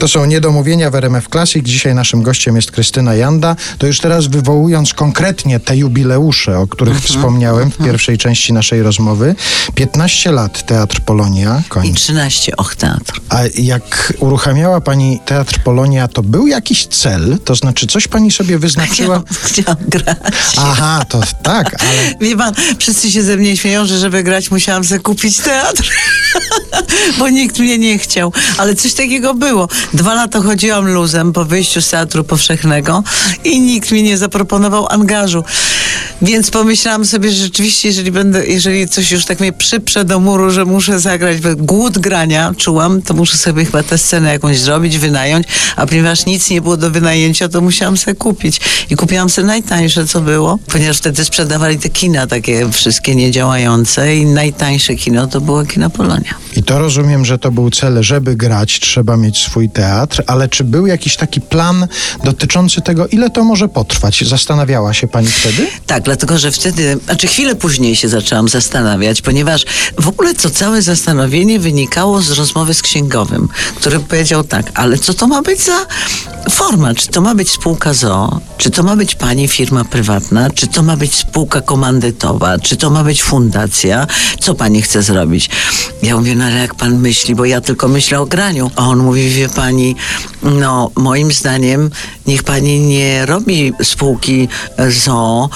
To są niedomówienia w RMF Classic. Dzisiaj naszym gościem jest Krystyna Janda. To już teraz wywołując konkretnie te jubileusze, o których Mhm. wspomniałem w pierwszej części naszej rozmowy. 15 lat Teatr Polonia I kończy. 13 och teatr. A jak uruchamiała pani Teatr Polonia, to był jakiś cel? To znaczy coś pani sobie wyznaczyła? Chciałam, chciałam grać. Aha, to tak, ale Wie pan, wszyscy się ze mnie śmieją, że żeby grać musiałam sobie kupić teatr, bo nikt mnie nie chciał. Ale coś takiego było. Dwa lata chodziłam luzem po wyjściu z Teatru Powszechnego i nikt mi nie zaproponował angażu. Więc pomyślałam sobie, że rzeczywiście, jeżeli będę, jeżeli coś już tak mnie przyprze do muru, że muszę zagrać, bo głód grania czułam, to muszę sobie chyba tę scenę jakąś zrobić, wynająć, a ponieważ nic nie było do wynajęcia, to musiałam sobie kupić. I kupiłam sobie najtańsze, co było, ponieważ wtedy sprzedawali te kina takie wszystkie niedziałające i najtańsze kino to było kino Polonia. i to rozumiem, że to był cel, żeby grać, trzeba mieć swój teatr, ale czy był jakiś taki plan dotyczący tego, ile to może potrwać? Zastanawiała się pani wtedy? Tak, dlatego że wtedy, znaczy chwilę później się zaczęłam zastanawiać, ponieważ w ogóle to całe zastanowienie wynikało z rozmowy z księgowym, który powiedział tak, ale co to ma być za forma? Czy to ma być spółka ZOO? Czy to ma być pani firma prywatna? Czy to ma być spółka komandytowa? Czy to ma być fundacja? Co pani chce zrobić? Ja mówię, no ale jak pan myśli, bo ja tylko myślę o graniu. A on mówi, wie pani, no moim zdaniem niech pani nie robi spółki ZOO,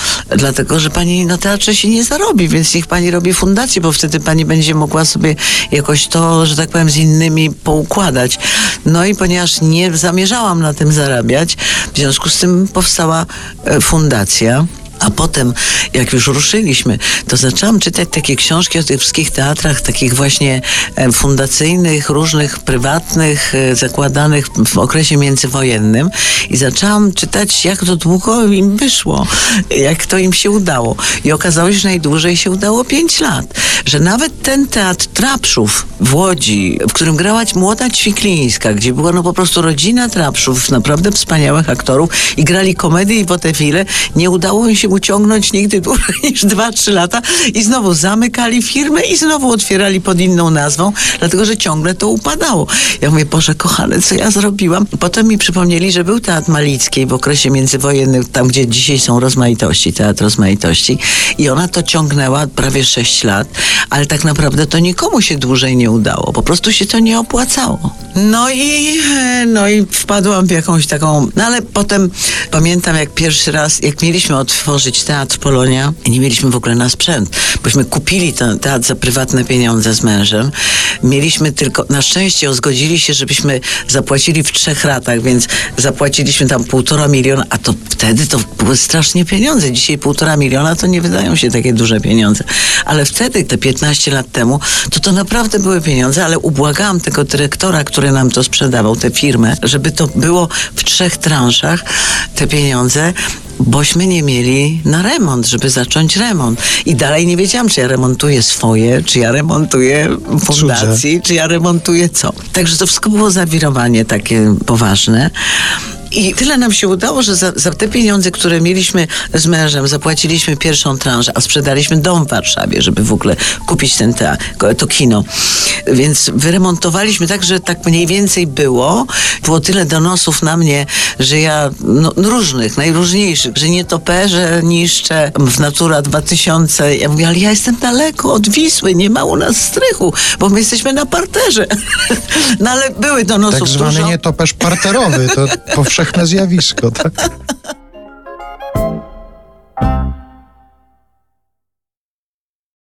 dlatego że pani na teatrze się nie zarobi, więc niech pani robi fundację, bo wtedy pani będzie mogła sobie jakoś to, że tak powiem, z innymi poukładać. No i ponieważ nie zamierzałam na tym zarabiać, w związku z tym powstała e, fundacja. A potem, jak już ruszyliśmy, to zaczęłam czytać takie książki o tych wszystkich teatrach, takich właśnie e, fundacyjnych, różnych, prywatnych, e, zakładanych w okresie międzywojennym i zaczęłam czytać, jak to długo im wyszło, jak to im się udało. I okazało się, że najdłużej się udało pięć lat. Że nawet ten teatr Trapszów w Łodzi, w którym grała młoda Ćwiklińska, gdzie była no po prostu rodzina Trapszów, naprawdę wspaniałych aktorów i grali komedię i wotewile, nie udało im się uciągnąć nigdy dłużej niż 2-3 lata i znowu zamykali firmę i znowu otwierali pod inną nazwą, dlatego że ciągle to upadało. Ja mówię, Boże kochane, co ja zrobiłam? Potem mi przypomnieli, że był Teatr Malickiej w okresie międzywojennym, tam gdzie dzisiaj są rozmaitości, Teatr Rozmaitości i ona to ciągnęła prawie 6 lat, ale tak naprawdę to nikomu się dłużej nie udało. Po prostu się to nie opłacało. No i, no i wpadłam w jakąś taką, no ale potem pamiętam jak pierwszy raz, jak mieliśmy otworzyć Teatr Polonia i nie mieliśmy w ogóle na sprzęt, bośmy kupili ten teatr za prywatne pieniądze z mężem. Mieliśmy tylko, na szczęście zgodzili się, żebyśmy zapłacili w trzech ratach, więc zapłaciliśmy tam półtora miliona, a to wtedy to były strasznie pieniądze. Dzisiaj półtora miliona to nie wydają się takie duże pieniądze. Ale wtedy, te 15 lat temu, to to naprawdę były pieniądze, ale ubłagałam tego dyrektora, który nam to sprzedawał, tę firmę, żeby to było w trzech transzach, te pieniądze, bośmy nie mieli na remont, żeby zacząć remont. I dalej nie wiedziałam, czy ja remontuję swoje, czy ja remontuję fundacji, czy ja remontuję co. Także to wszystko było zawirowanie takie poważne. I tyle nam się udało, że za, za te pieniądze, które mieliśmy z mężem, zapłaciliśmy pierwszą tranżę, a sprzedaliśmy dom w Warszawie, żeby w ogóle kupić ten teatr, to kino. Więc wyremontowaliśmy tak, że tak mniej więcej było. Było tyle donosów na mnie, że ja, no, no różnych, najróżniejszych, że nie toperze niszczę w Natura 2000. Ja mówię, ale ja jestem daleko od Wisły, nie ma u nas strychu, bo my jesteśmy na parterze. no ale były donosów Tak zwany dużo. nietoperz parterowy, to powszechne zjawisko, tak?